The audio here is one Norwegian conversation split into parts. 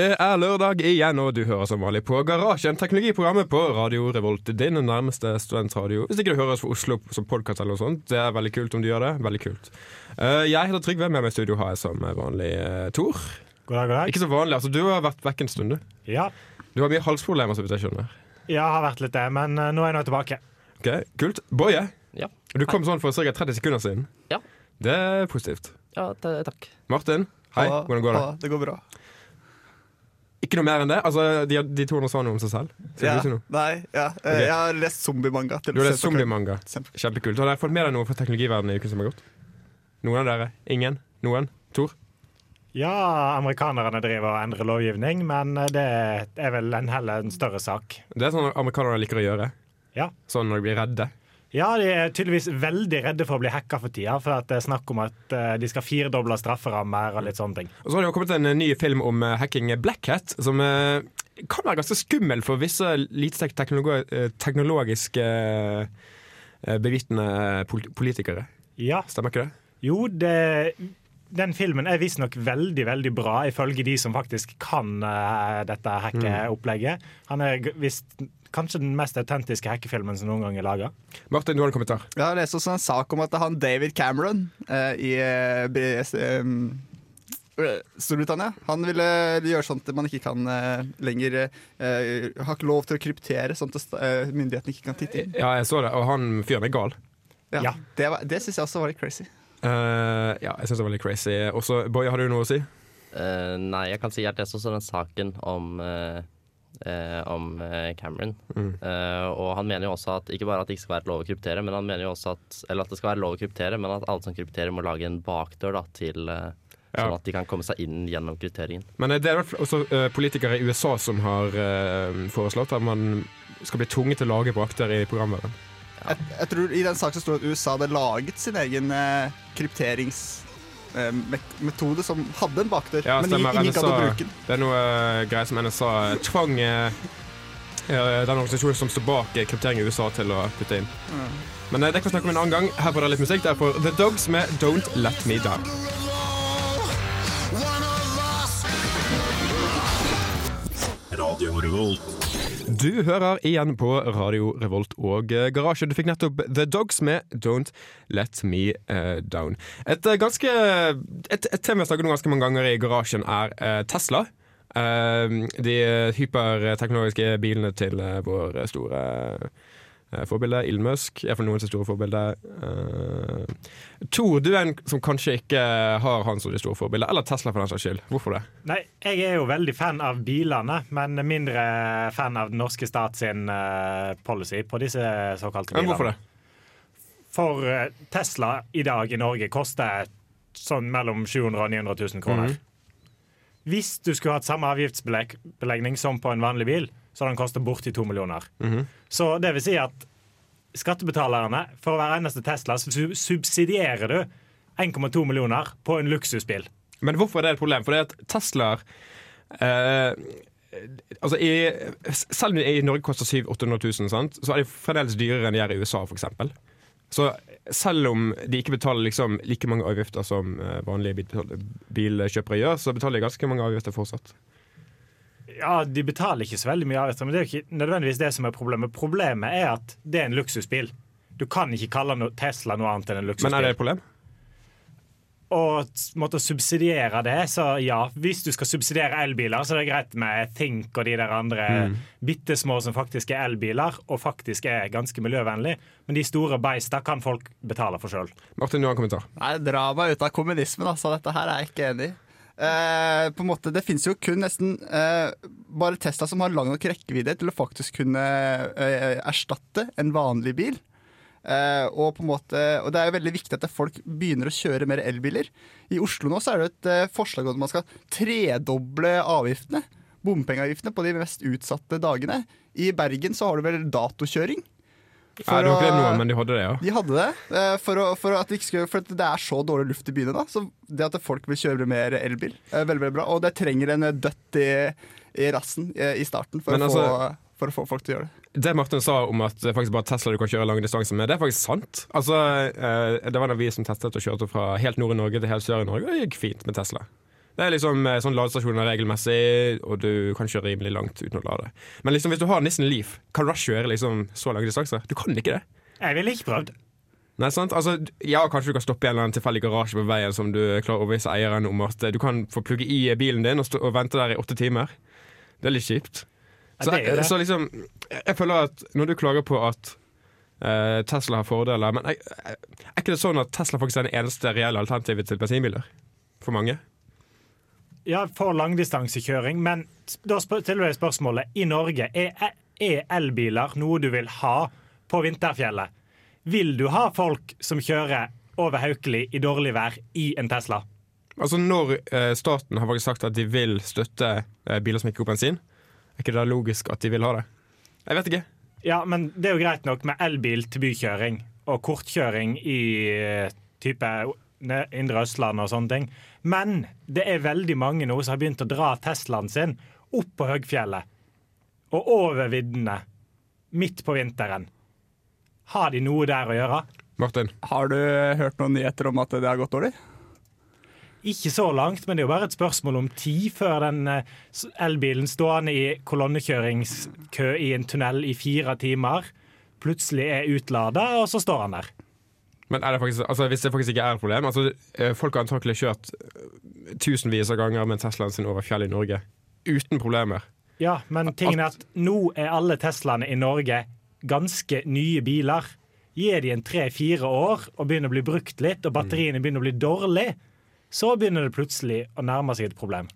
Det er lørdag igjen, og du hører som vanlig på Garasjen, teknologiprogrammet på Radio Revolt. Din nærmeste studentradio. Hvis ikke du hører oss fra Oslo som podkast eller noe sånt. Det er veldig kult om du gjør det. Veldig kult. Eh, jeg heter Trygve, med meg i studio har jeg som vanlig uh, Tor. God dag, god dag. Ikke så vanlig, altså du har vært vekk en stund, du. Ja, Du har mye halsproblemer, så vidt jeg skjønner. jeg har vært litt det, men eh, nå er jeg nå tilbake. Ok, Kult. Boje, Ja. du kom sånn for ca. 30 sekunder siden. Ja. Det er positivt. Ja, takk. Martin, hei. Hvordan går det? det går bra. Ikke noe mer enn det? Altså, De, de to sa noe om seg selv. Ja, du si noe? nei, ja. Okay. Jeg har lest zombiemanga. til Du har lest zombie manga? zombiemanga. Kjempekult. Har dere fått med deg noe fra teknologiverdenen i uken som har gått? Noen av dere? Ingen? Noen? Tor? Ja, amerikanerne driver og endrer lovgivning, men eh, det er vel en heller en større sak. Det er sånn amerikanerne liker å gjøre. Ja. Sånn når de blir redde. Ja, de er tydeligvis veldig redde for å bli hacka for tida, for det er snakk om at eh, de skal firedoble strafferammer og litt sånne ting. Og så har det jo kommet en eh, ny film om eh, hacking Black Hat, som kan være ganske skummel for visse lite teknologi eh, teknologiske bevitende politikere. Ja, Stemmer ikke det? jo, det den filmen er visstnok veldig veldig bra, ifølge de som faktisk kan uh, dette hackeopplegget. Han er visst kanskje den mest autentiske hackefilmen som noen gang er laga. Martin, du har en kommentar. Jeg har lest også en sak om at han David Cameron eh, i eh, Storbritannia Han ville gjøre sånn at man ikke kan uh, lenger uh, Har ikke lov til å kryptere, sånn at uh, myndighetene ikke kan titte inn. Ja, jeg så det, og han fyren er gal. Ja, Ja. Det, var- det syns jeg også var litt crazy. Eh, ja, jeg syns det var litt crazy. Også, Boy, har du noe å si? Eh, nei, jeg kan si at jeg så den saken om, eh, om eh, Cameron. Mm. Eh, og han mener jo også at ikke bare at det ikke skal være lov å kryptere, men han mener jo også at Eller at det skal være lov å kryptere, men at alle som krypterer, må lage en bakdør da, til eh, Ja. Sånn at de kan komme seg inn gjennom krypteringen. Men eh, det er i også eh, politikere i USA som har foreslått at man skal bli tvunget til å lage bakter i programvaren. Jeg, jeg tror I den saken sto det at USA hadde laget sin egen eh, krypteringsmetode som hadde en bakdør, Ja, men ingen gadd å bruke den. Det er noe eh, greier som NSA tvang eh, eh, den organisasjonen som står bak eh, kryptering i USA, til å putte inn. Men eh, det kan vi snakke om en annen gang. Her får dere litt musikk. Det er for The Dogs med Don't Let Me Down. Du hører igjen på Radio Revolt og Garasje. Du fikk nettopp The Dogs med Don't Let Me eh, Down. Et eh, ganske Et, et tema vi snakket om ganske mange ganger i Garasjen, er eh, Tesla. De hyperteknologiske bilene til vår store forbilde, Elon er for noen sitt store forbilder. Uh, Tor, du er en som kanskje ikke har han som det store forbildet, eller Tesla for den saks skyld. Hvorfor det? Nei, jeg er jo veldig fan av bilene, men mindre fan av den norske stat sin eh, policy på disse såkalte bilene. Men hvorfor det? For eh, Tesla i dag i Norge koster sånn mellom 700 og 900 000 kroner. Mhm. Hvis du skulle hatt samme avgiftsbelegning som på en vanlig bil, så den kostet borti to millioner. Mhm. Så det vil si at skattebetalerne, for hver eneste Tesla, så subsidierer du 1,2 millioner på en luksusbil. Men hvorfor er det et problem? For det er at Teslaer eh, altså i, Selv om de i Norge koster 700 000-800 000, sant? så er de fremdeles dyrere enn de er i USA, f.eks. Så selv om de ikke betaler liksom like mange avgifter som eh, vanlige bilkjøpere gjør, så betaler de ganske mange avgifter fortsatt. Ja, De betaler ikke så veldig mye avgifter, men det er jo ikke nødvendigvis det som er problemet. Problemet er at det er en luksusbil. Du kan ikke kalle Tesla noe annet enn en luksusbil. Men er det et problem? Og s- måtte subsidiere det, så ja, hvis du skal subsidiere elbiler, så er det greit med Think og de der andre Mm. bitte små som faktisk er elbiler, og faktisk er ganske miljøvennlig. Men de store beista kan folk betale for sjøl. Martin, du har en kommentar. Nei, Dra meg ut av kommunismen, altså. Dette her er jeg ikke enig i. Eh, på en måte, det finnes jo kun nesten eh, bare Tesla som har lang nok rekkevidde til å faktisk kunne eh, erstatte en vanlig bil. Eh, og, på en måte, og det er jo veldig viktig at folk begynner å kjøre mer elbiler. I Oslo nå så er det et eh, forslag om at man skal tredoble avgiftene. Bompengeavgiftene på de mest utsatte dagene. I Bergen så har du vel datokjøring. Ja, det var ikke det nå, men de hadde det, ja. de hadde det, eh, for, å, for, at det skulle, for at det er så dårlig luft i byene. da Så det at folk vil kjøre mer elbil, er veldig veldig bra. Og det trenger en dødt i, i rassen eh, i starten for, altså, å få, for å få folk til å gjøre det. Det Martin sa om at det faktisk bare Tesla du kan kjøre lang distanse med, det er faktisk sant. Altså, eh, Det var da vi som testet og kjørte fra helt nord i Norge til helt sør i Norge, og det gikk fint med Tesla. Det er liksom eh, sånn ladestasjoner regelmessig, og du kan kjøre rimelig langt uten å lade. Men liksom hvis du har Nissen Leaf, kan du da kjøre liksom så lange distanser? Du kan ikke det. Jeg ville ikke prøvd. Nei, sant? Altså, ja, Kanskje du kan stoppe i en tilfeldig garasje på veien som du klarer å overbevise eieren om at eh, du kan få plugge i bilen din og, stå, og vente der i åtte timer. Det er litt kjipt. Ja, Så, det er det. så liksom, jeg føler at når du klager på at uh, Tesla har fordeler Men er, er ikke det sånn at Tesla faktisk er det eneste reelle alternativet til bensinbiler? For mange? Ja, for langdistansekjøring, men da stiller jeg spørsmålet. I Norge, er, er elbiler noe du vil ha på vinterfjellet? Vil du ha folk som kjører over Haukeli i dårlig vær i en Tesla? Altså Når eh, staten har faktisk sagt at de vil støtte eh, biler som ikke går på bensin, er ikke det logisk at de vil ha det? Jeg vet ikke. Ja, men det er jo greit nok med elbil til bykjøring og kortkjøring i eh, type Indre Østland og sånne ting. Men det er veldig mange nå som har begynt å dra Teslaen sin opp på høgfjellet og over viddene midt på vinteren. Har de noe der å gjøre? Martin. Har du hørt noen nyheter om at det har gått dårlig? Ikke så langt, men det er jo bare et spørsmål om tid før den eh, elbilen stående i kolonnekjøringskø i en tunnel i fire timer plutselig er utlada, og så står han der. Men det faktisk, altså hvis det faktisk ikke er et problem altså eh, Folk har antakelig kjørt eh, tusenvis av ganger med Teslaen sin over fjellet i Norge uten problemer. Ja, men tingen er at nå er alle Teslaene i Norge ganske nye biler. Gir de en tre-fire år og begynner å bli brukt litt, og batteriene begynner å bli dårlige, så begynner det plutselig å nærme seg et problem.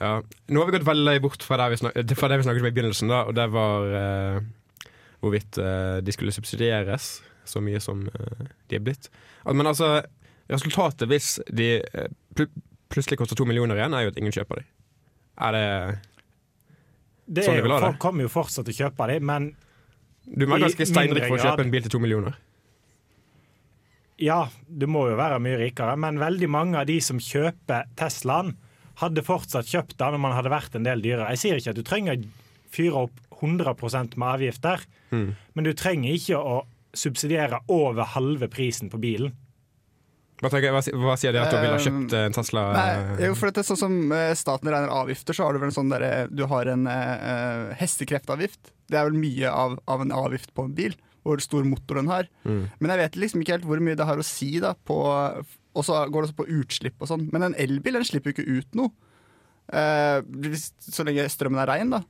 Ja. Nå har vi gått veldig bort fra det vi, snak fra det vi snakket om i begynnelsen, da, og det var eh, hvorvidt eh, de skulle subsidieres så mye som eh, de er blitt. Men altså, resultatet hvis de eh, pl plutselig koster to millioner igjen, er jo at ingen kjøper dem. Er det Det Sånn er de vil ha det. folk kommer jo fortsatt til å kjøpe dem, men Du må ganske steinrik for å kjøpe en bil til to millioner. ja, du må jo være mye rikere. Men veldig mange av de som kjøper Teslaen, hadde fortsatt kjøpt den om man hadde vært en del dyrere. Jeg sier ikke at du trenger å fyre opp 100 med avgifter, Mm. men du trenger ikke å subsidiere over halve prisen på bilen. Hva, tenker, hva, hva sier det at du ville ha kjøpt eh, en Tesla? Nei, jo, for det er sånn som eh, staten regner avgifter, så har du vel en sånn derre Du har en eh, hestekreftavgift. Det er vel mye av, av en avgift på en bil, hvor stor motor den har. Mm. Men jeg vet liksom ikke helt hvor mye det har å si, da, på Og så går det også på utslipp og sånn. Men en elbil den slipper jo ikke ut noe. Uh, så lenge strømmen er rein, da.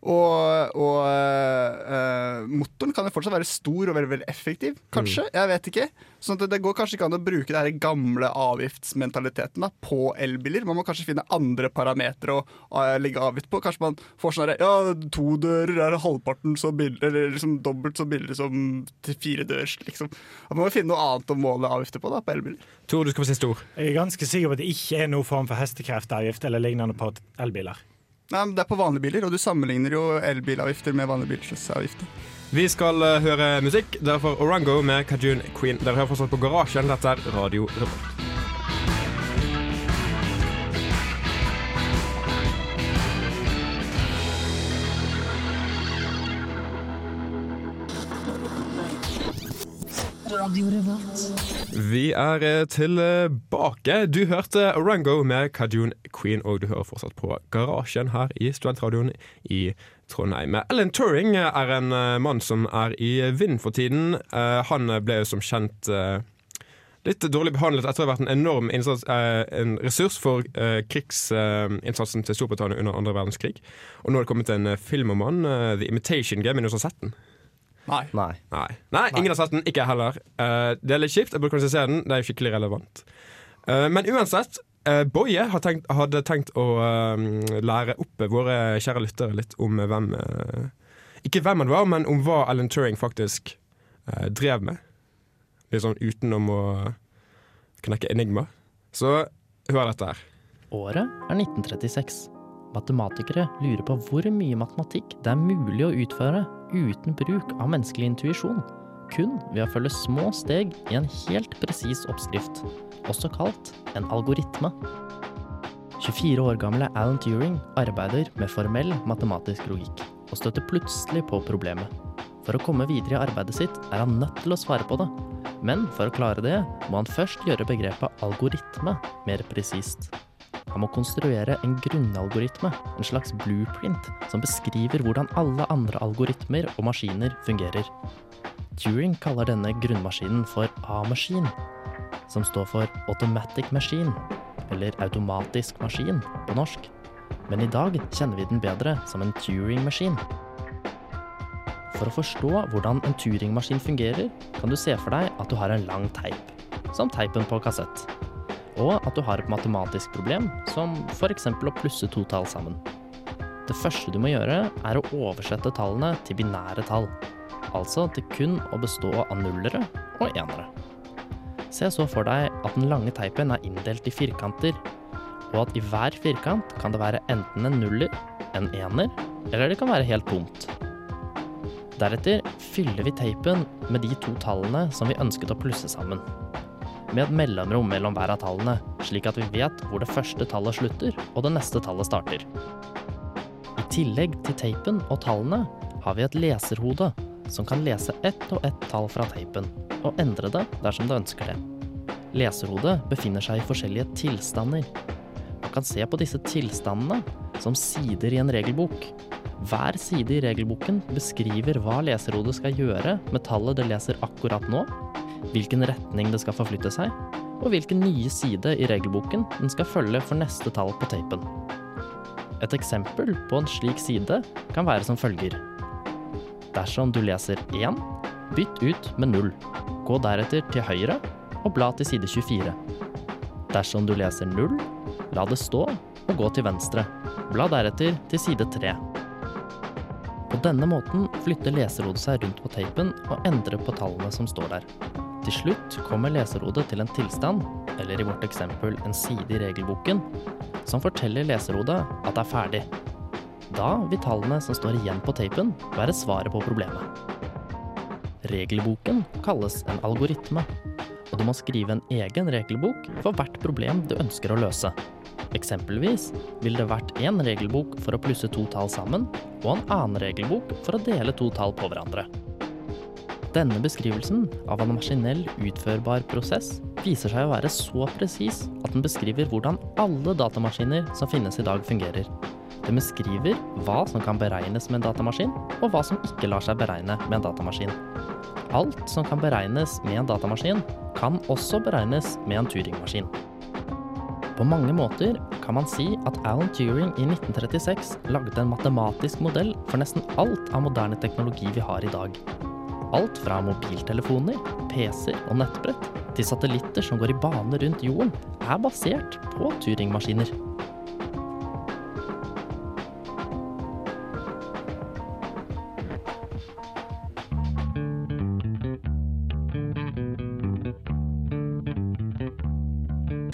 Og, og uh, motoren kan jo fortsatt være stor og veldig, veldig effektiv, kanskje. Jeg vet ikke. Sånn at det, går kanskje ikke an å bruke den gamle avgiftsmentaliteten da, på elbiler. Man må kanskje finne andre parametere å eh, legge avgift på. Kanskje man får sånn herre Ja, to dører er halvparten så billig, eller liksom dobbelt så billig som til fire dørs, liksom. Man må finne noe annet å måle avgifter på da, på elbiler. Tor, du skal få siste ord. Jeg er ganske sikker på at det ikke er noen form for hestekreftavgift eller lignende på elbiler. Nei, men Det er på vanlige biler, og du sammenligner jo elbilavgifter med vanlige bilers. Vi skal eh, høre musikk. Derfor Orango med Kajun Queen. Dere hører fortsatt på Garasjen. Dette er Radio Revolt. Vi er eh, tilbake. Du hørte Rango med Kajun Queen, og du hører fortsatt på Garasjen her i Studentradioen i Trondheim. Ellen Turing er en eh, mann som er i vind for tiden. Eh, Han ble jo som kjent eh, litt dårlig behandlet etter å ha vært en enorm innsats, eh, en ressurs for eh, krigsinnsatsen til Storbritannia under andre verdenskrig. Og nå har det kommet en eh, film om han, eh, The Imitation Game. Men du har sett den? Nei. Nei. Nei. Nei, ingen har sett den. Ikke jeg heller. Uh, det er litt kjipt. Jeg burde kanskje se den. Det er skikkelig relevant. Uh, men uansett, uh, Boje hadde tenkt å lære opp våre kjære lyttere litt om hvem Ikke hvem han var, men om hva Alan Turing faktisk drev med. Litt sånn utenom å knekke enigma. Så hør dette her. Året er 1936. Matematikere lurer på hvor mye matematikk det er mulig å utføre uten bruk av menneskelig intuisjon, kun ved å følge små steg i en helt presis oppskrift, også kalt en algoritme. 24 år gamle Alan Turing arbeider med formell matematisk logikk, og støtter plutselig på problemet. For å komme videre i arbeidet sitt er han nødt til å svare på det, men for å klare det må han først gjøre begrepet algoritme mer presist. Han må konstruere en grunnalgoritme, en slags blueprint, som beskriver hvordan alle andre algoritmer og maskiner fungerer. Turing kaller denne grunnmaskinen for A-maskin, som står for Automatic Machine, eller automatisk maskin på norsk. Men i dag kjenner vi den bedre som en Turing-maskin. For å forstå hvordan en Turing-maskin fungerer, kan du se for deg at du har en lang teip, som teipen på kassett. Og at du har et matematisk problem, som f.eks. å plusse to tall sammen. Det første du må gjøre, er å oversette tallene til binære tall. Altså til kun å bestå av nullere og enere. Se så for deg at den lange teipen er inndelt i firkanter, og at i hver firkant kan det være enten en nuller, en ener, eller det kan være helt tomt. Deretter fyller vi teipen med de to tallene som vi ønsket å plusse sammen. Med et mellomrom mellom hver av tallene, slik at vi vet hvor det første tallet slutter og det neste tallet starter. I tillegg til teipen og tallene har vi et leserhode som kan lese ett og ett tall fra teipen, og endre det dersom det ønsker det. Leserhodet befinner seg i forskjellige tilstander. Man kan se på disse tilstandene som sider i en regelbok. Hver side i regelboken beskriver hva leserhodet skal gjøre med tallet det leser akkurat nå, hvilken retning det skal forflytte seg, og hvilken nye side i regelboken den skal følge for neste tall på teipen. Et eksempel på en slik side kan være som følger. Dersom du leser 1, bytt ut med 0. Gå deretter til høyre og bla til side 24. Dersom du leser 0, la det stå og gå til venstre. Bla deretter til side 3. På denne måten flytter leserhodet seg rundt på teipen og endrer på tallene som står der. Til slutt kommer leserhodet til en tilstand, eller i vårt eksempel en side i regelboken, som forteller leserhodet at det er ferdig. Da vil tallene som står igjen på teipen, være svaret på problemet. Regelboken kalles en algoritme, og du må skrive en egen regelbok for hvert problem du ønsker å løse. Eksempelvis vil det vært én regelbok for å plusse to tall sammen, og en annen regelbok for å dele to tall på hverandre. Denne beskrivelsen av en maskinell utførbar prosess viser seg å være så presis at den beskriver hvordan alle datamaskiner som finnes i dag, fungerer. Den beskriver hva som kan beregnes med en datamaskin, og hva som ikke lar seg beregne med en datamaskin. Alt som kan beregnes med en datamaskin, kan også beregnes med en Turing-maskin. På mange måter kan man si at Alan Turing i 1936 lagde en matematisk modell for nesten alt av moderne teknologi vi har i dag. Alt fra mobiltelefoner, PC-er og nettbrett til satellitter som går i bane rundt jorden, er basert på Turing-maskiner.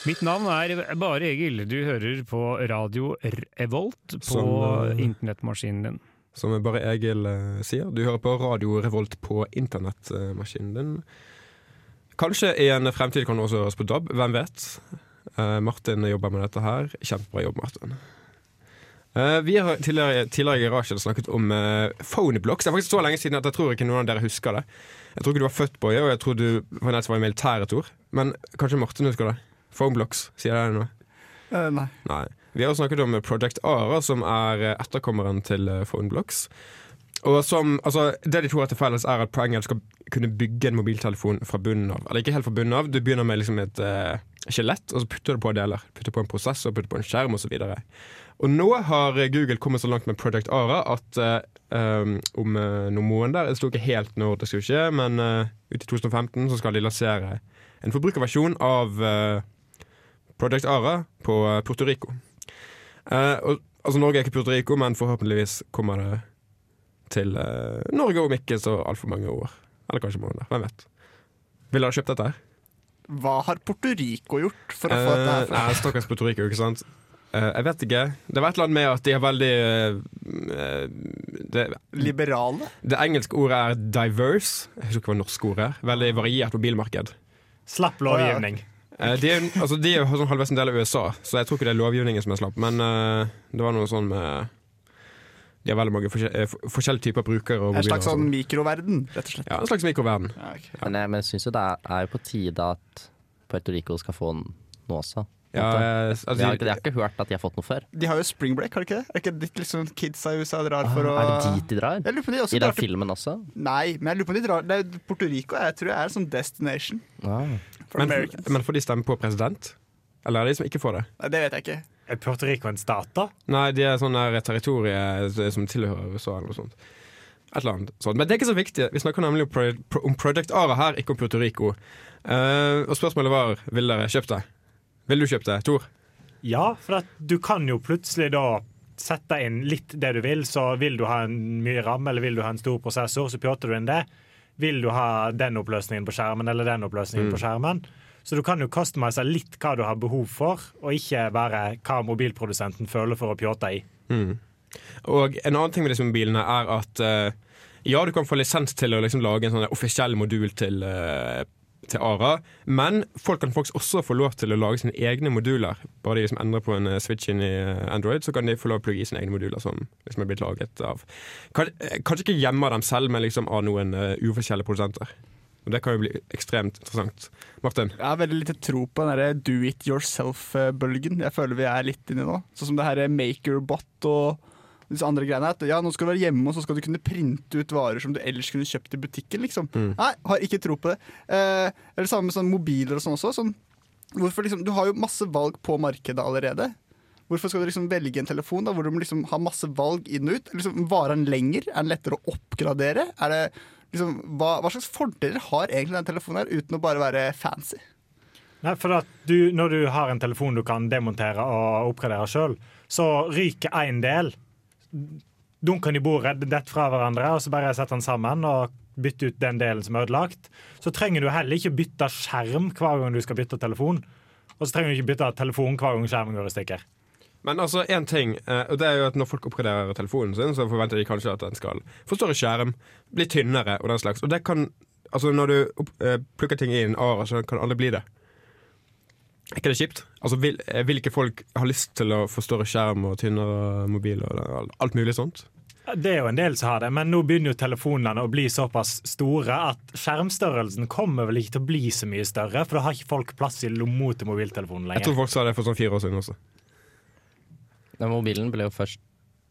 Mitt navn er Bare Egil. Du hører på radio Revolt på Som, uh... internettmaskinen din. Som bare Egil eh, sier, du hører på Radio Revolt på internettmaskinen din. Kanskje i en fremtid kan du også høres på DAB, hvem vet? Eh, Martin jobber med dette her. Kjempebra jobb, Martin. Eh, vi har tidligere, tidligere i garasjen snakket om Phoneyblocks. Det er faktisk så lenge siden at jeg tror ikke noen av dere husker det. Jeg tror ikke du var født, på det, og jeg tror du var i militæret, Tor. Men kanskje Martin husker det? Phoneblocks, sier det noe? Uh, nei. Nei. Vi har snakket om Project Ara, som er eh, etterkommeren til Phone Phoneblocks. Og som, altså, det de to har til felles, er at poenget er at du skal kunne bygge en mobiltelefon fra bunnen av. Eller ikke helt fra bunnen av, du begynner med liksom et uh, og så putter du på deler. Putter på en prosessor, putter på en skjerm osv. Og, og nå har Google kommet så langt med Project Ara at uh, om uh, noen måneder Det sto ikke helt når det skulle skje, men uh, ut i 2015 så skal de lansere en forbrukerversjon av Project Ara på Puerto Rico. Uh, og, altså Norge er ikke Puerto Rico, men forhåpentligvis kommer det til uh, Norge om ikke så altfor mange år. Eller kanskje måneder. Hvem vet. Ville dere kjøpt dette her? Hva har Puerto Rico gjort for å få dette her Uh, nei, Stakkars Puerto Rico, ikke sant. Uh, jeg vet ikke. Det var et eller annet med at de er veldig uh, det, Liberale? det engelske ordet er 'diverse'. Jeg husker ikke hva norske ordet er. Veldig variert mobilmarked. Slapp lovgivning. Eh, de, er, altså, de er sånn halvveis en del av USA, så jeg tror ikke det er lovgivningen som er slapp. Men uh, det var noe sånn med De har veldig mange forskjell, eh, forskjellige typer brukere. Og En slags sånn sånn. mikroverden, rett og slett. Ja, en slags mikroverden. Ja, okay. Men jeg, men jeg syns jo det er, er jo på tide at Puerto Rico skal få den nå også. Ja, eh, altså, Jeg har, jeg har ikke hørt at de har fått noe før. De har jo spring break, har de ikke det? Er ikke dit liksom kidsa i USA drar for å Ah, Er det dit de drar? Jeg lurer på de også I den drar til filmen også? Nei, men jeg lurer på om de drar Det er Puerto Rico jeg tror jeg er en sånn destination Ah. For men, Americans. men får de stemme på president? Eller er det de som ikke får det? Nei, det vet jeg ikke. Er Puerto Rico en stat, da? Nei, de er sånn der territorie som tilhører USA eller noe sånt. Et eller annet sånt. Men det er ikke så viktig. Vi snakker nemlig om, Pro Pro- om Project Ara her, ikke om Puerto Rico. Uh, og spørsmålet var vil dere kjøpt det. Vil du kjøpe det, Tor? Ja, for at du kan jo plutselig da sette inn litt det du vil. Så vil du ha en mye ramme, eller vil du ha en stor prosessor, så pjotter du inn det. Vil du ha den oppløsningen på skjermen eller den oppløsningen på skjermen. Så du kan jo customize litt hva du har behov for, og ikke bare hva mobilprodusenten føler for å pjåte i. Mm. Og en annen ting med disse mobilene er at uh, ja, du kan få lisens til å liksom lage en sånn offisiell modul til, eh, til Ara, men folk kan faktisk også få lov til å lage sine egne moduler. Bare de som endrer på en eh, switch inn i eh, Android, så kan de få lov til å plugge i sine egne moduler som liksom er blitt laget av eh, Kanskje ikke gjemme dem selv, men liksom av noen uforskjellige produsenter. Og Det kan jo bli ekstremt interessant. Martin? Jeg har veldig lite tro på den do it yourself-bølgen jeg føler vi er litt inni nå. Sånn som det her Makerbot og disse andre greiene. At ja, nå skal du være hjemme, og så skal du kunne printe ut varer som du ellers kunne kjøpt i butikken. liksom. Mm. Nei, har ikke tro på det. Eh, eller det samme med sånn mobiler og sånn også. Sånn, hvorfor liksom, Du har jo masse valg på markedet allerede. Hvorfor skal du liksom velge en telefon da, hvor du må liksom ha masse valg inn og ut? Liksom, Varer den lenger? Er den lettere å oppgradere? Er det, liksom, hva, hva slags fordeler har egentlig den telefonen her, uten å bare være fancy? Nei, for at du, Når du har en telefon du kan demontere og oppgradere sjøl, så ryker én del. Dunker den i bordet, detter fra hverandre, og så bare setter han sammen og bytter ut den delen som er ødelagt. Så trenger du heller ikke bytte skjerm hver gang du skal bytte telefon. Og så trenger du ikke bytte telefon hver gang skjermen går i stykker. Men altså, en ting, eh, og det er jo at når folk oppgraderer telefonen sin, så forventer de kanskje at den skal få større skjerm, bli tynnere og den slags. Og det kan, altså når du eh, plukker ting i en ARA, så kan alle bli det. Er ikke det kjipt? Altså, vil, eh, vil ikke folk ha lyst til å få større skjerm og tynnere mobil og alt mulig sånt? Det er jo en del som har det, men nå begynner jo telefonene å bli såpass store at skjermstørrelsen kommer vel ikke til å bli så mye større, for da har ikke folk plass i lomma til mobiltelefonen Jeg tror folk sa det for sånn fire år siden også. Den mobilen ble jo først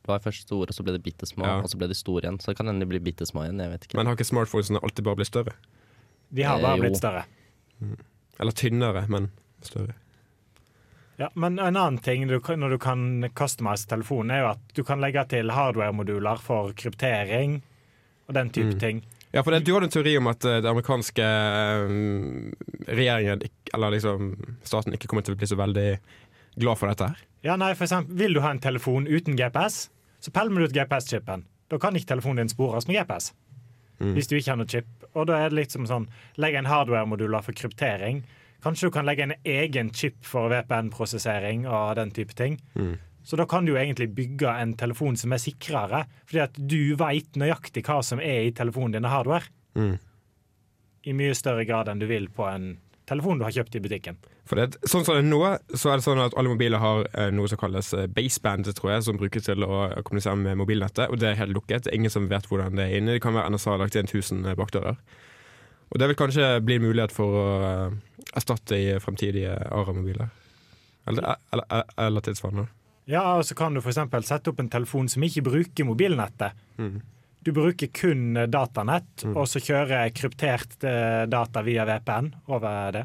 var først store, så ble de bitte små, Ja. og så ble de store igjen. Så det kan hende de blir bitte små igjen. Jeg vet ikke. Men har ikke smartphonesene alltid bare blitt større? De har bare eh, blitt større. Eller tynnere, men større. Ja, men en annen ting du, når du kan customize telefonen, er jo at du kan legge til hardware-moduler for kryptering og den type Mm. ting. Ja, for det, Du hadde en teori om at uh, det amerikanske eh, regjeringen, eller liksom staten, ikke kommer til å bli så veldig glad for dette her. Ja, nei, for eksempel, Vil du ha en telefon uten GPS, så pælmer du ut GPS-chipen. Da kan ikke telefonen din spores med GPS. Mm. Hvis du ikke har noe chip. Og da er det liksom sånn Legg en hardware-moduler for kryptering. Kanskje du kan legge en egen chip for VPN-prosessering og den type ting. Mm. Så da kan du jo egentlig bygge en telefon som er sikrere, fordi at du veit nøyaktig hva som er i telefonen din av hardware. Mm. I mye større grad enn du vil på en telefon du har kjøpt i butikken. For det, sånn som det er nå, så er det sånn at alle mobiler har eh, noe som kalles eh, baseband, tror jeg, som brukes til å kommunisere med mobilnettet, og det er helt lukket. Ingen som vet hvordan det er inne. Det kan være NSA har lagt inn 1000 eh, bakdører. Og det vil kanskje bli en mulighet for å eh, erstatte i fremtidige ARA-mobiler. Eller, eller, eller, eller tilsvarende. Ja, og så kan du f.eks. sette opp en telefon som ikke bruker mobilnettet. Mm. Du bruker kun datanett, datanett, og så kjører kryptert eh, data via VPN over det.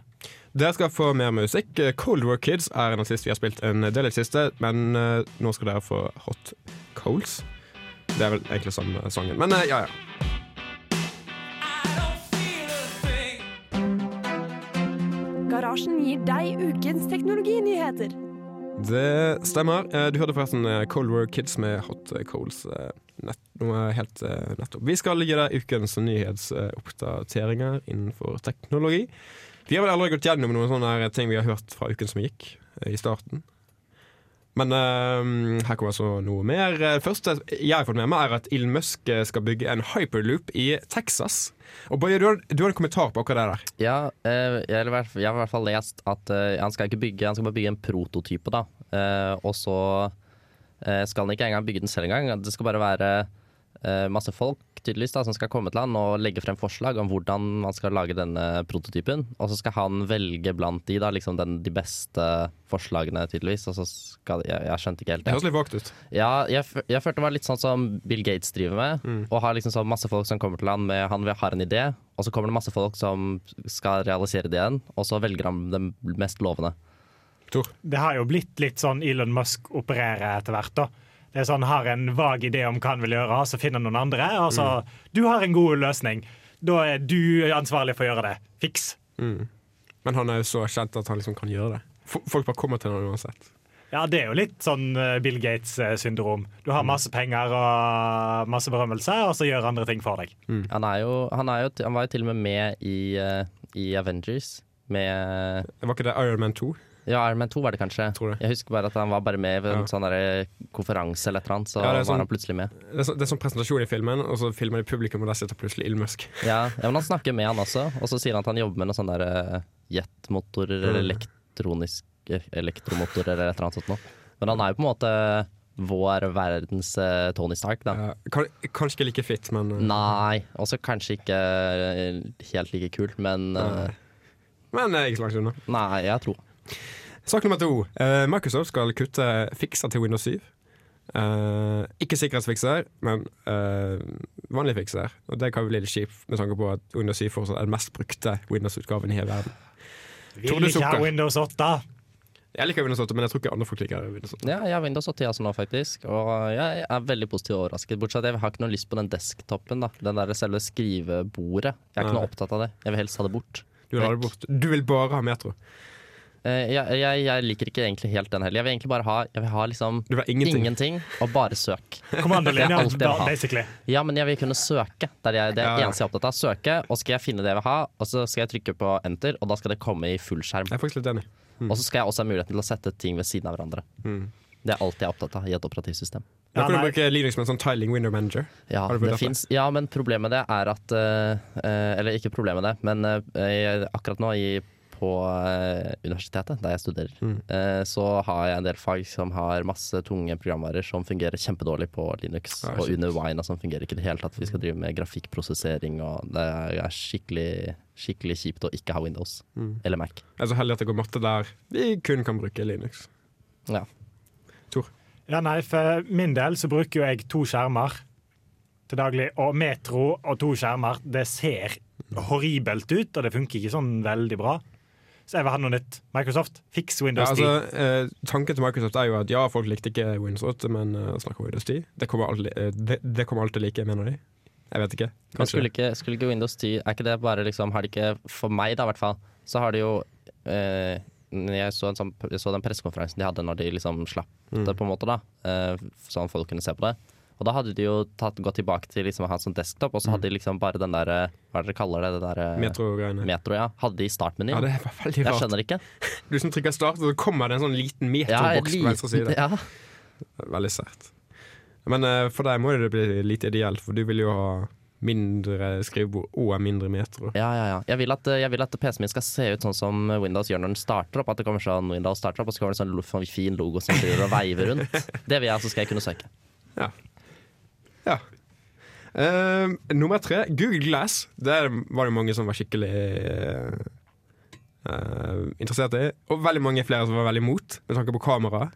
Dere skal få mer musikk. Cold War Kids er en artist vi har spilt en del i det siste, men eh, nå skal dere få Hot Coals. Det er vel egentlig samme sangen, men eh, ja, ja. Garasjen gir deg ukens teknologinyheter. Det stemmer. Eh, Du hørte forresten eh, Cold War Kids med Hot eh, nett, noe helt nettopp. Vi skal gi deg ukens nyhetsoppdateringer innenfor teknologi. Vi har vel aldri gått gjennom noen sånne ting vi har hørt fra uken som gikk, i starten. Men uh, her kommer altså noe mer. Det første jeg har fått med meg, er at Elon Musk skal bygge en hyperloop i Texas. Og Bøye, du, du har en kommentar på akkurat det der. Ja, eh, jeg, har i hvert fall- lest at eh, han skal ikke bygge Han skal bare bygge en prototype, da. Eh, og så skal han ikke engang bygge den selv engang. Det skal bare være masse folk tydeligvis da, som skal komme til han og legge frem forslag om hvordan man skal lage denne prototypen. Og så skal han velge blant de da, liksom den, de beste forslagene, tydeligvis. Og så skal, jeg, jeg skjønte ikke helt Det det. høres litt vagt ut. Ja, jeg, jeg følte det var litt sånn som Bill Gates driver med. Og har liksom sånn masse folk som kommer til han med han vil ha en idé, og så kommer det masse folk som skal realisere ideen, og så velger han den mest lovende. Tor. Det har jo blitt litt sånn Elon Musk opererer etter hvert. da. Det er sånn, Har en vag idé om hva han vil gjøre, så finner han noen andre. og så, Du har en god løsning. Da er du ansvarlig for å gjøre det. Fiks. Men han er jo så kjent at han liksom kan gjøre det. F- Folk bare kommer til ham uansett. Ja, Det er jo litt sånn eh, Bill Gates-syndrom. Du har masse penger og masse berømmelse, og så gjør andre ting for deg. Han, er jo, han, er jo, han var jo til og med med i, eh, i Avengers. Med Var ikke det Iron Man 2? Ja, Iron Man 2 var det kanskje. Tror det. Jeg husker bare at han var bare med ved en Ja. sånn konferanse eller et eller annet, så Ja, sånn- var han plutselig med. Det er, så, det er sånn presentasjon i filmen, og så filmer de publikum, og der sitter plutselig Elon Musk. Ja, ja, men han snakker med han også, og så sier han at han jobber med noen sånne der, eh, jetmotorer eller Mm. elektronisk eh, elektromotorer eller et eller annet sånt noe. Men han er jo på en måte vår verdens uh, Tony Stark, da. Ja, kan, kanskje ikke like fit, men uh, Nei, også kanskje ikke eh, helt like kult, men uh, Men ikke så langt unna. Nei, jeg tror Sak nummer to. Uh, Microsoft skal kutte fikser til Windows 7. Uh, ikke sikkerhetsfikser, men uh, vanlig fikser. Og det kan bli litt kjipt med tanke på at Windows 7 fortsatt er den mest brukte Windows-utgaven i hele verden. Vil ikke ha? Windows 8. Jeg liker Windows 8, men jeg tror ikke andre folk liker Windows 8. Ja, jeg har Windows 8 altså nå, faktisk. Og jeg er veldig positivt overrasket. Bortsett fra at jeg har ikke noe lyst på den desktopen. da Den der selve skrivebordet. Jeg er ikke Nei. noe opptatt av det. Jeg vil helst ha det bort. Du vil, ha det bort. du vil bare ha Metro. Eh, jeg, jeg, jeg liker ikke egentlig helt den heller. Jeg vil egentlig bare ha Jeg vil ha liksom Du vil ha ingenting. ingenting og bare søk. Kommandolinja, basically. Ja, men jeg vil kunne søke. Det er jeg- det er Ja, eneste jeg er opptatt av. Søke, og så skal jeg finne det jeg vil ha, og så skal jeg trykke på enter, og da skal det komme i full skjerm. Jeg er faktisk litt enig. Og så skal jeg også ha muligheten til å sette ting ved siden av hverandre. Mm. Det er alt jeg er opptatt av i et operativsystem. Da Ja, kan du bruke Linux med en sånn tiling window manager. Ja, finnes, ja, men problemet med det er at eh, eh, Eller ikke problemet med det, men jeg- akkurat nå i, på eh, universitetet, der jeg studerer, Mm. eh, så har jeg en del fag som har masse tunge programvarer som fungerer kjempedårlig på Linux. Ja, og shit. under Wine som fungerer ikke i det hele tatt. Vi skal drive med grafikkprosessering, og det er skikkelig, skikkelig kjipt å ikke ha Windows Mm. eller Mac. Jeg er så heldig at det går matte der vi kun kan bruke Linux. Ja. Ja, nei, For min del så bruker jo jeg to skjermer til daglig. Og Metro og to skjermer, det ser horribelt ut, og det funker ikke sånn veldig bra. Så jeg vil ha noe nytt. Microsoft, fiks Ja, Windows 10. altså, eh, tanken til Microsoft er jo at ja, folk likte ikke Windows 8, men uh, snakker Windows 10. Det kommer alltid, eh, det, det kommer alltid like, mener de. Jeg vet ikke. Men Kanskje. skulle ikke, skulle ikke Windows 10 Er ikke det bare liksom Har de ikke For meg, da, i hvert fall, så har de jo eh, jeg, så en sånn, jeg så den pressekonferansen de hadde når de liksom slapp Mm. det, på en måte, da. Eh, sånn folk kunne se på det. Og da hadde de jo tatt, gått tilbake til liksom å ha en sånn desktop, og så hadde de liksom bare den der eh, Hva er det dere kaller det? det der, eh, Metro-greiene. Metro, ja. Hadde de startmenyen? Ja, det var veldig rart. jeg skjønner ikke. Du som trykker start, og så kommer det en sånn liten Ja, metroboks på venstre side. ja. Veldig sært. Men uh, for deg må det bli litt ideelt, for du vil jo ha mindre skrivebord og mindre metro. Ja, ja, ja. Jeg vil at, jeg vil at PC-en min skal se ut sånn som Windows gjør når den starter opp. At det kommer sånn Windows starter opp, og så kommer det sånn sånn fin logo som driver og veiver rundt. Det vil jeg, så skal jeg kunne søke. Ja. Eh, nummer tre, Google Glass. Der var det mange som var skikkelig eh, interessert i. Og veldig mange flere som var veldig imot, med tanke på kamera.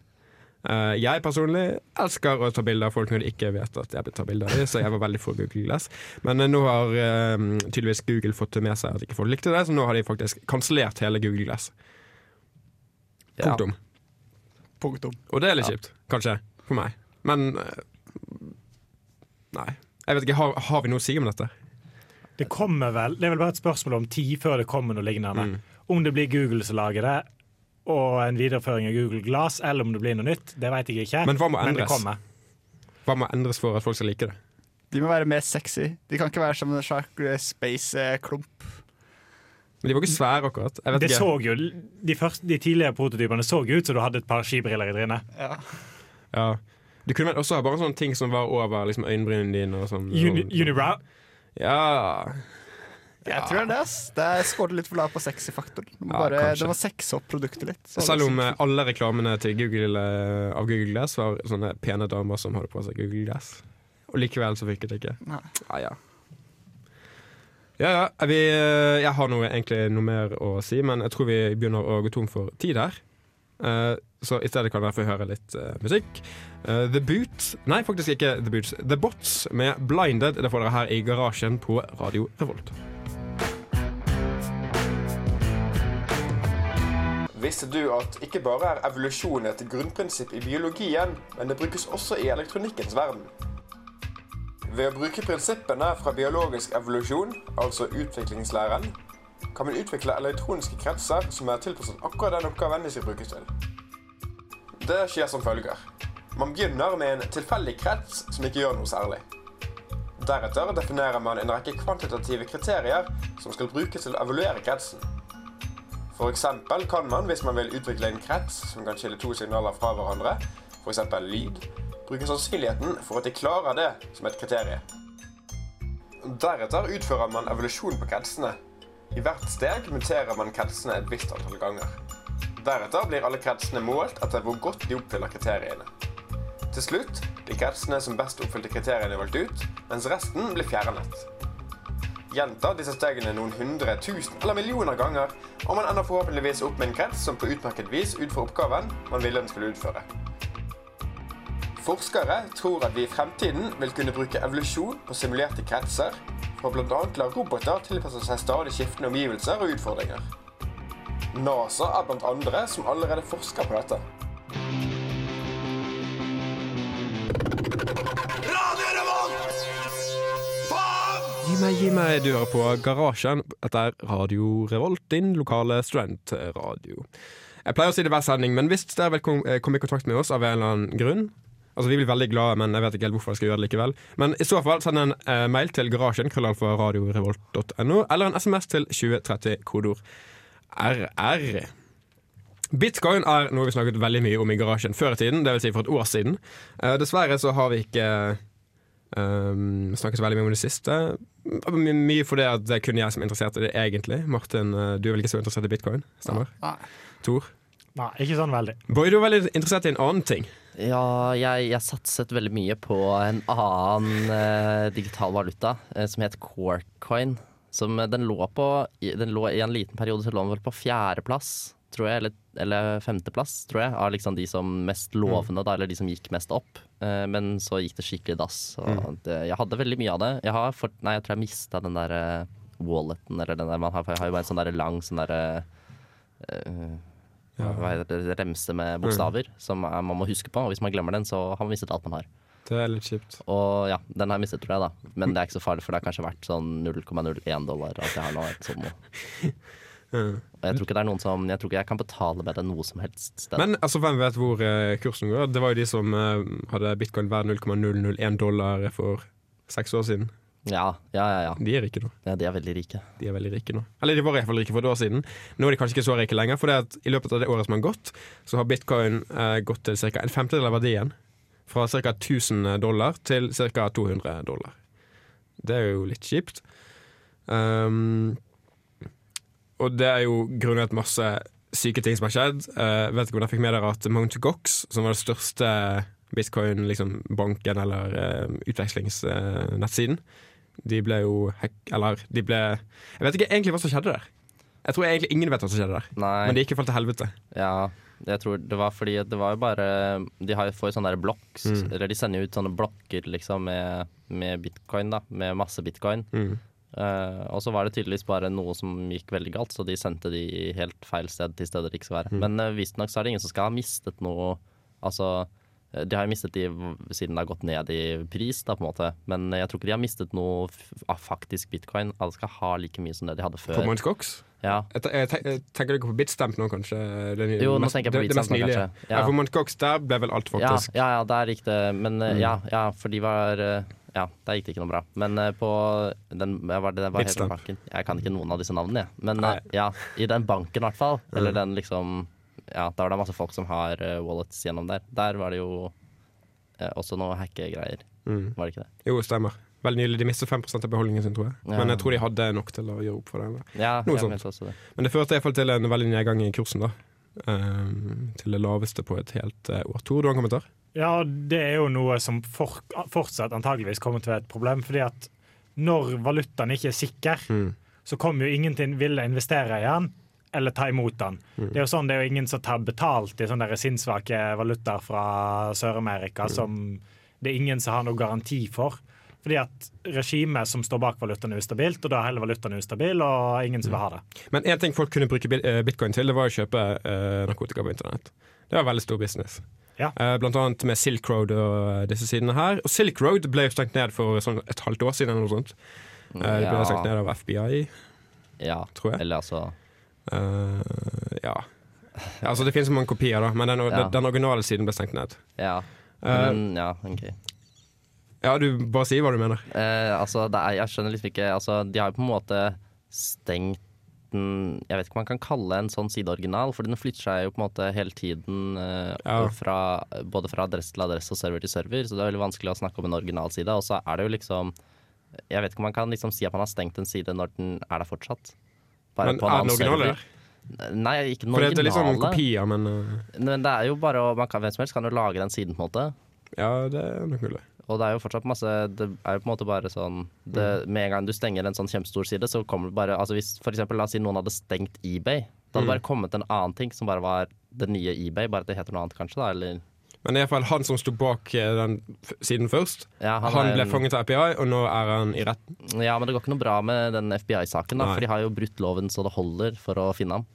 Uh, jeg personlig elsker å ta bilder av folk når de ikke vet at jeg vil ta bilder av dem, så jeg var veldig for Google Glass. Men eh, nå har tydeligvis Google fått med seg at ikke folk likte det, så nå har de faktisk kansellert hele Google Glass. Ja. Punktum. Punktum. Og det er litt Ja. kjipt, kanskje, for meg. Men Nei. Jeg vet ikke, har, har vi noe å si om dette? Det kommer vel, det er vel bare et spørsmål om tid før det kommer noe lignende. Mm. Om det blir Google som lager det, og en videreføring av Google Glass, eller om det blir noe nytt, det vet jeg ikke. Men hva må endres? kommer. Hva må endres for at folk skal like det? De må være mer sexy. De kan ikke være som en slags space-klump. Men de var ikke svære, akkurat. Jeg vet Det ikke. så jo, de, første, de tidligere prototypene så jo ut som du hadde et par skibriller i trynet. Ja. Du kunne vel også ha bare sånne ting som var over liksom, øyenbrynene dine. Og sånn, Uni, Unibrow. Ja. Jeg tror det er det. ass. Det skåret litt for lavt på sexy-faktor. Det, må Ja, bare- kanskje. det må sexe opp produktet litt. Så Selv om eh, alle reklamene til Google, eh, av Google Glass var sånne pene damer som hadde på seg Google Glass. og likevel så funket det ikke. Nei. Ja, ja. Ja, ja. Vi, eh, jeg har noe, egentlig noe mer å si, men jeg tror vi begynner å gå tom for tid her. Eh, så i stedet kan dere få høre litt eh, musikk. Eh, The Boots Nei, faktisk ikke The Boots. The Bots med 'Blinded'. Det får dere her i garasjen på Radio Revolt. Visste du at ikke bare er evolusjon et grunnprinsipp i biologien, men det brukes også i elektronikkens verden? Ved å bruke prinsippene fra biologisk evolusjon, altså utviklingslæren, kan man utvikle elektroniske kretser som er tilpasset akkurat den oppgaven de skal brukes til. Det skjer som følger. Man begynner med en tilfeldig krets som ikke gjør noe særlig. Deretter definerer man en rekke kvantitative kriterier som skal brukes til å evaluere kretsen. Eksempel kan man, hvis man vil utvikle en krets som kan skille to signaler fra hverandre, f.eks. lyd, bruke sannsynligheten for at de klarer det som et kriterium. Deretter utfører man evolusjon på kretsene. I hvert steg muterer man kretsene et visst antall ganger. Deretter blir alle kretsene målt etter hvor godt de oppfyller kriteriene. Til slutt blir kretsene som best oppfylte kriteriene valgt ut, mens resten blir fjernet. Gjenta disse stegene noen hundre, tusen eller millioner ganger, og man ender forhåpentligvis opp med en krets som på utmerket vis utfører oppgaven man ville den skulle utføre. Forskere tror at vi i fremtiden vil kunne bruke evolusjon på simulerte kretser for bl.a. la roboter tilpasse seg stadig skiftende omgivelser og utfordringer. NASA er blant andre som allerede forsker på dette. Gi meg, gi meg, du hører på Garasjen. Dette er Radio Revolt, din lokale studentradio. Jeg pleier å si det hver sending, men hvis dere vil eh, komme i kontakt med oss av en eller annen grunn Altså Vi blir veldig glade, men jeg vet ikke helt hvorfor jeg skal gjøre det likevel. Men i så fall send en eh, mail til garasjen, krøllalfa radiorevolt.no, eller en SMS til 2030, kodeord RR. Bitcoin er noe vi snakket veldig mye om i garasjen før i tiden, dvs. Si for et år siden. Eh, dessverre så har vi ikke um, snakket så veldig mye om det siste. My mye fordi at det er kun jeg som er interessert i det, egentlig. Martin, eh, du er vel ikke så interessert i bitcoin? Stemmer? Nei. Tor? Nei, ikke sånn veldig. Boy, du er veldig interessert i en annen ting. Ja, jeg, jeg satset veldig mye på en annen eh, digital valuta eh, som het Corecoin. Som eh, den lå på Den lå i en liten periode så lå den vel på fjerdeplass, tror jeg, eller, eller femteplass, tror jeg, av liksom de som mest lovende, da, eller de som gikk mest opp. Eh, men så gikk det skikkelig dass. Og det, jeg hadde veldig mye av det. Jeg har fått, nei, jeg tror jeg mista den der eh, walleten, eller den der Man har, har jo bare en sånn der lang sånn derre heter remse med bokstaver som er, man må huske på. Og hvis man glemmer den, så har man mistet alt man har. Det er litt kjipt. Og ja, den har jeg mistet, tror jeg, da. Men det er ikke så farlig, for det har kanskje vært sånn 0,01 dollar at jeg har nå. Et sånt. Og jeg tror ikke det er noen som Jeg tror ikke jeg kan betale med det noe som helst sted. Men altså, hvem vet hvor eh, kursen går? Det var jo de som eh, hadde bitcoin hver 0,001 dollar for seks år siden. Ja, ja, ja, ja. De er rike nå. ja. De er veldig rike. De er veldig rike nå. Eller de var i hvert fall rike for et år siden. Nå er de kanskje ikke så rike lenger, for det at i løpet av det året som har gått, så har bitcoin eh, gått til ca. en femtedel av verdien. Fra ca. 1000 dollar til ca. 200 dollar. Det er jo litt kjipt. Um, og det er jo grunnet masse syke ting som har skjedd. Uh, vet ikke om dere fikk med dere at Mount Gox, som var det største bitcoin-banken liksom, eller uh, utvekslingsnettsiden, de ble jo hack... Eller de ble Jeg vet ikke egentlig hva som skjedde der. Jeg tror egentlig ingen vet hva som skjedde der. Nei. Men det gikk i hvert fall til helvete. Ja, jeg tror det var fordi det var jo bare De får jo sånne der blokk Mm. eller de sender jo ut sånne blokker liksom med, med bitcoin, da. Med masse bitcoin. Mm. Uh, og så var det tydeligvis bare noe som gikk veldig galt, så de sendte de helt feil sted til steder de ikke skal være. Men uh, visstnok så er det ingen som skal ha mistet noe Altså, de har jo mistet de siden det har gått ned i pris, da, på en måte. Men jeg tror ikke de har mistet noe av faktisk bitcoin. Alle skal ha like mye som det de hadde før. På Gox? Ja. Jeg, jeg, jeg tenker du ikke på Bitstamp nå, kanskje? Den, Jo, nå mest- tenker jeg på det- det Bitstamp kanskje. Ja. Ja. for Gox, der ble vel alt faktisk ja, ja, der gikk det Men eh, Mm. ja, ja, for de var eh, Ja, der gikk det ikke noe bra. Men uh, på den var det, det var. Jeg kan ikke noen av disse navnene, jeg. Men eh, ja, i den banken i hvert fall. Eller Mm. den liksom Ja, da var det masse folk som har eh, wallets gjennom der. Der var det jo eh, også noe hackegreier. mm. Var det ikke det? Jo, stemmer. Veldig nylig. De mistet 5% av beholdningen sin, tror jeg. Ja. Men jeg tror de hadde nok til å gjøre opp for det. eller? Ja, Noe sånt. det. Men det førte iallfall til en veldig nedgang i kursen, da. Um, til det laveste på et helt uh, år. Tor, du har en kommentar? Ja, det er jo noe som for, fortsatt antageligvis kommer til å være et problem. fordi at når valutaen ikke er sikker, Mm. så kommer jo ingen til å ville investere i den eller ta imot den. Mm. Det er jo sånn, det er jo ingen som tar betalt i sånne sinnssvake valutaer fra Mm. Sør-Amerika som det er ingen som har noe garanti for. Fordi at regimet som står bak valutaen er ustabilt, og da er hele valutaen ustabil, og ingen som vil ha det. Men én ting folk kunne bruke eh, bitcoin til, det var å kjøpe eh, narkotika på internett. Det var veldig stor business. Ja. Eh, blant annet med Silk Road og disse sidene her. Og Silk Road ble jo stengt ned for sånn et halvt år siden. eller noe sånt. Eh, det ble stengt ned av FBI, ja. tror jeg. Eller altså Eh, ja. Altså Det finnes mange kopier, da, men den, Ja. den originale siden ble stengt ned. Ja. men, uh, ja, OK. ja, du bare si hva du mener. Uh, altså, er, jeg skjønner liksom ikke altså, De har jo på en måte stengt den Jeg vet ikke om man kan kalle en sånn sideoriginal, fordi for den flytter seg jo på en måte hele tiden uh, Ja. fra, både fra adresse til adresse og server til server, så det er veldig vanskelig å snakke om en originalside. Og så er det jo liksom Jeg vet ikke om man kan liksom si at man har stengt en side når den er der fortsatt. Bare Men på er det noen server. der? Nei, ikke den For det er litt sånn originale. kopier, men uh, Men det er jo bare å man kan, Hvem som helst kan jo lage den siden, på en måte. ja, det er nok mulig. Og det er jo fortsatt masse Det er jo på en måte bare sånn det, Med en gang du stenger en sånn kjempestor side, så kommer det bare Altså hvis for eksempel, la oss si noen hadde stengt eBay, da hadde Mm. bare kommet en annen ting som bare var det nye eBay, bare at det heter noe annet, kanskje, da, eller Men i hvert fall han som sto bak eh, den siden først, ja, han, han, ble en- fanget av FBI, og nå er han i retten. Ja, men det går ikke noe bra med den FBI-saken, da, Nei. for de har jo brutt loven så det holder for å finne ham.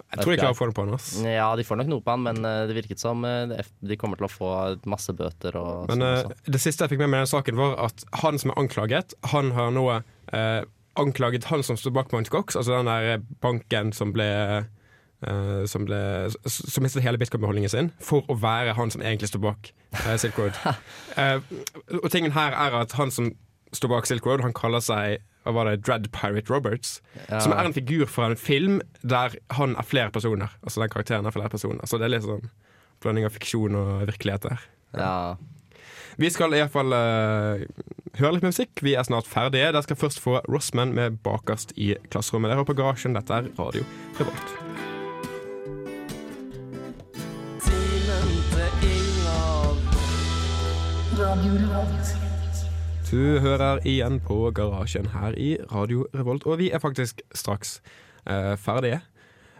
Jeg tror de klarer å få noe på han. ass. Ja, de får nok noe på han, men eh, det virket som eh, de kommer til å få masse bøter og Men sånn det siste jeg fikk med meg i den saken, var at han som er anklaget, han har nå eh, anklaget han som står bak Mount Cox, altså den der banken som ble eh, som, ble, som mistet hele bitcoin-beholdningen sin, for å være han som egentlig står bak uh, Silk Road. Uh, og tingen her er at han som står bak Silk Road, han kaller seg hva var det, Dread Pirate Roberts. Som er en figur fra en film der han er flere personer. Altså den karakteren er flere personer. Så det er litt sånn blanding av fiksjon og virkelighet der. Ja. Vi skal iallfall uh, høre litt musikk. Vi er snart ferdige. Dere skal først få Rossman med 'Bakerst i klasserommet'. Dere er på Garasjen. Dette er Radio Revolt. Du hører igjen på Garasjen her i Radio Revolt, og vi er faktisk straks uh, ferdige.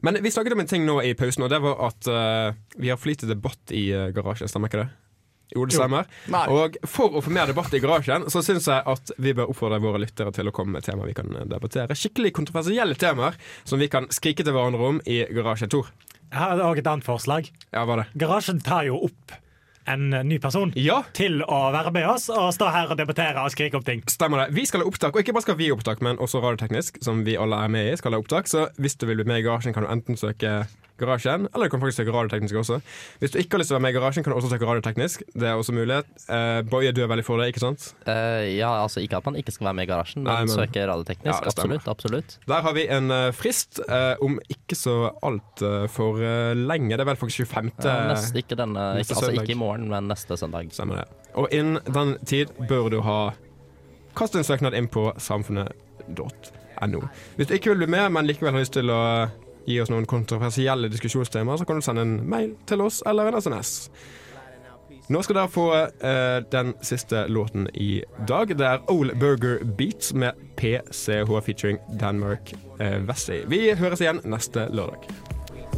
Men vi snakket om en ting nå i pausen, og det var at uh, vi har for lite debatt i uh, Garasjen. Stemmer ikke det? Jo, det stemmer. Og for å få mer debatt i Garasjen, så syns jeg at vi bør oppfordre våre lyttere til å komme med temaer vi kan debattere. Skikkelig kontroversielle temaer som vi kan skrike til hverandre om i Garasjen. Tor, Jeg har òg et annet forslag. ja, hva er det? Garasjen tar jo opp en ny person Ja, til å være med oss og stå her og debattere og skrike opp ting. Stemmer det. Vi skal ha opptak, og ikke bare skal vi ha opptak, men også Radioteknisk, som vi alle er med i, skal ha opptak. Så hvis du vil bli med i Garasjen, kan du enten søke Garasjen, eller du kan faktisk søke Radioteknisk også. Hvis du ikke har lyst til å være med i Garasjen, kan du også søke Radioteknisk. Det er også mulighet. Uh, Boje, du er veldig for det, ikke sant? Uh, ja, altså ikke at man ikke skal være med i garasjen, men, Nei, men- søke radioteknisk. Ja, absolutt. absolutt. Der har vi en uh, frist eh, om ikke så altfor uh, lenge. Det er vel faktisk 25. Ja, neste, ikke denne, neste ikke, altså ikke i morgen, men neste søndag. Stemmer det. Og innen den tid bør du ha Kast en søknad inn på samfunnet.no. Hvis du ikke vil bli med, men likevel har lyst til å gi oss noen kontroversielle diskusjonstemaer, så kan du sende en mail til oss eller en SNS. Nå skal dere få eh, den siste låten i dag. Det er Old Burger Beats med PCH featuring Danmark eh, Vessi. Vi høres igjen neste lørdag.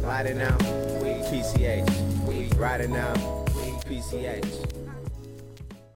Riding out, we PCH. We riding out, we PCH.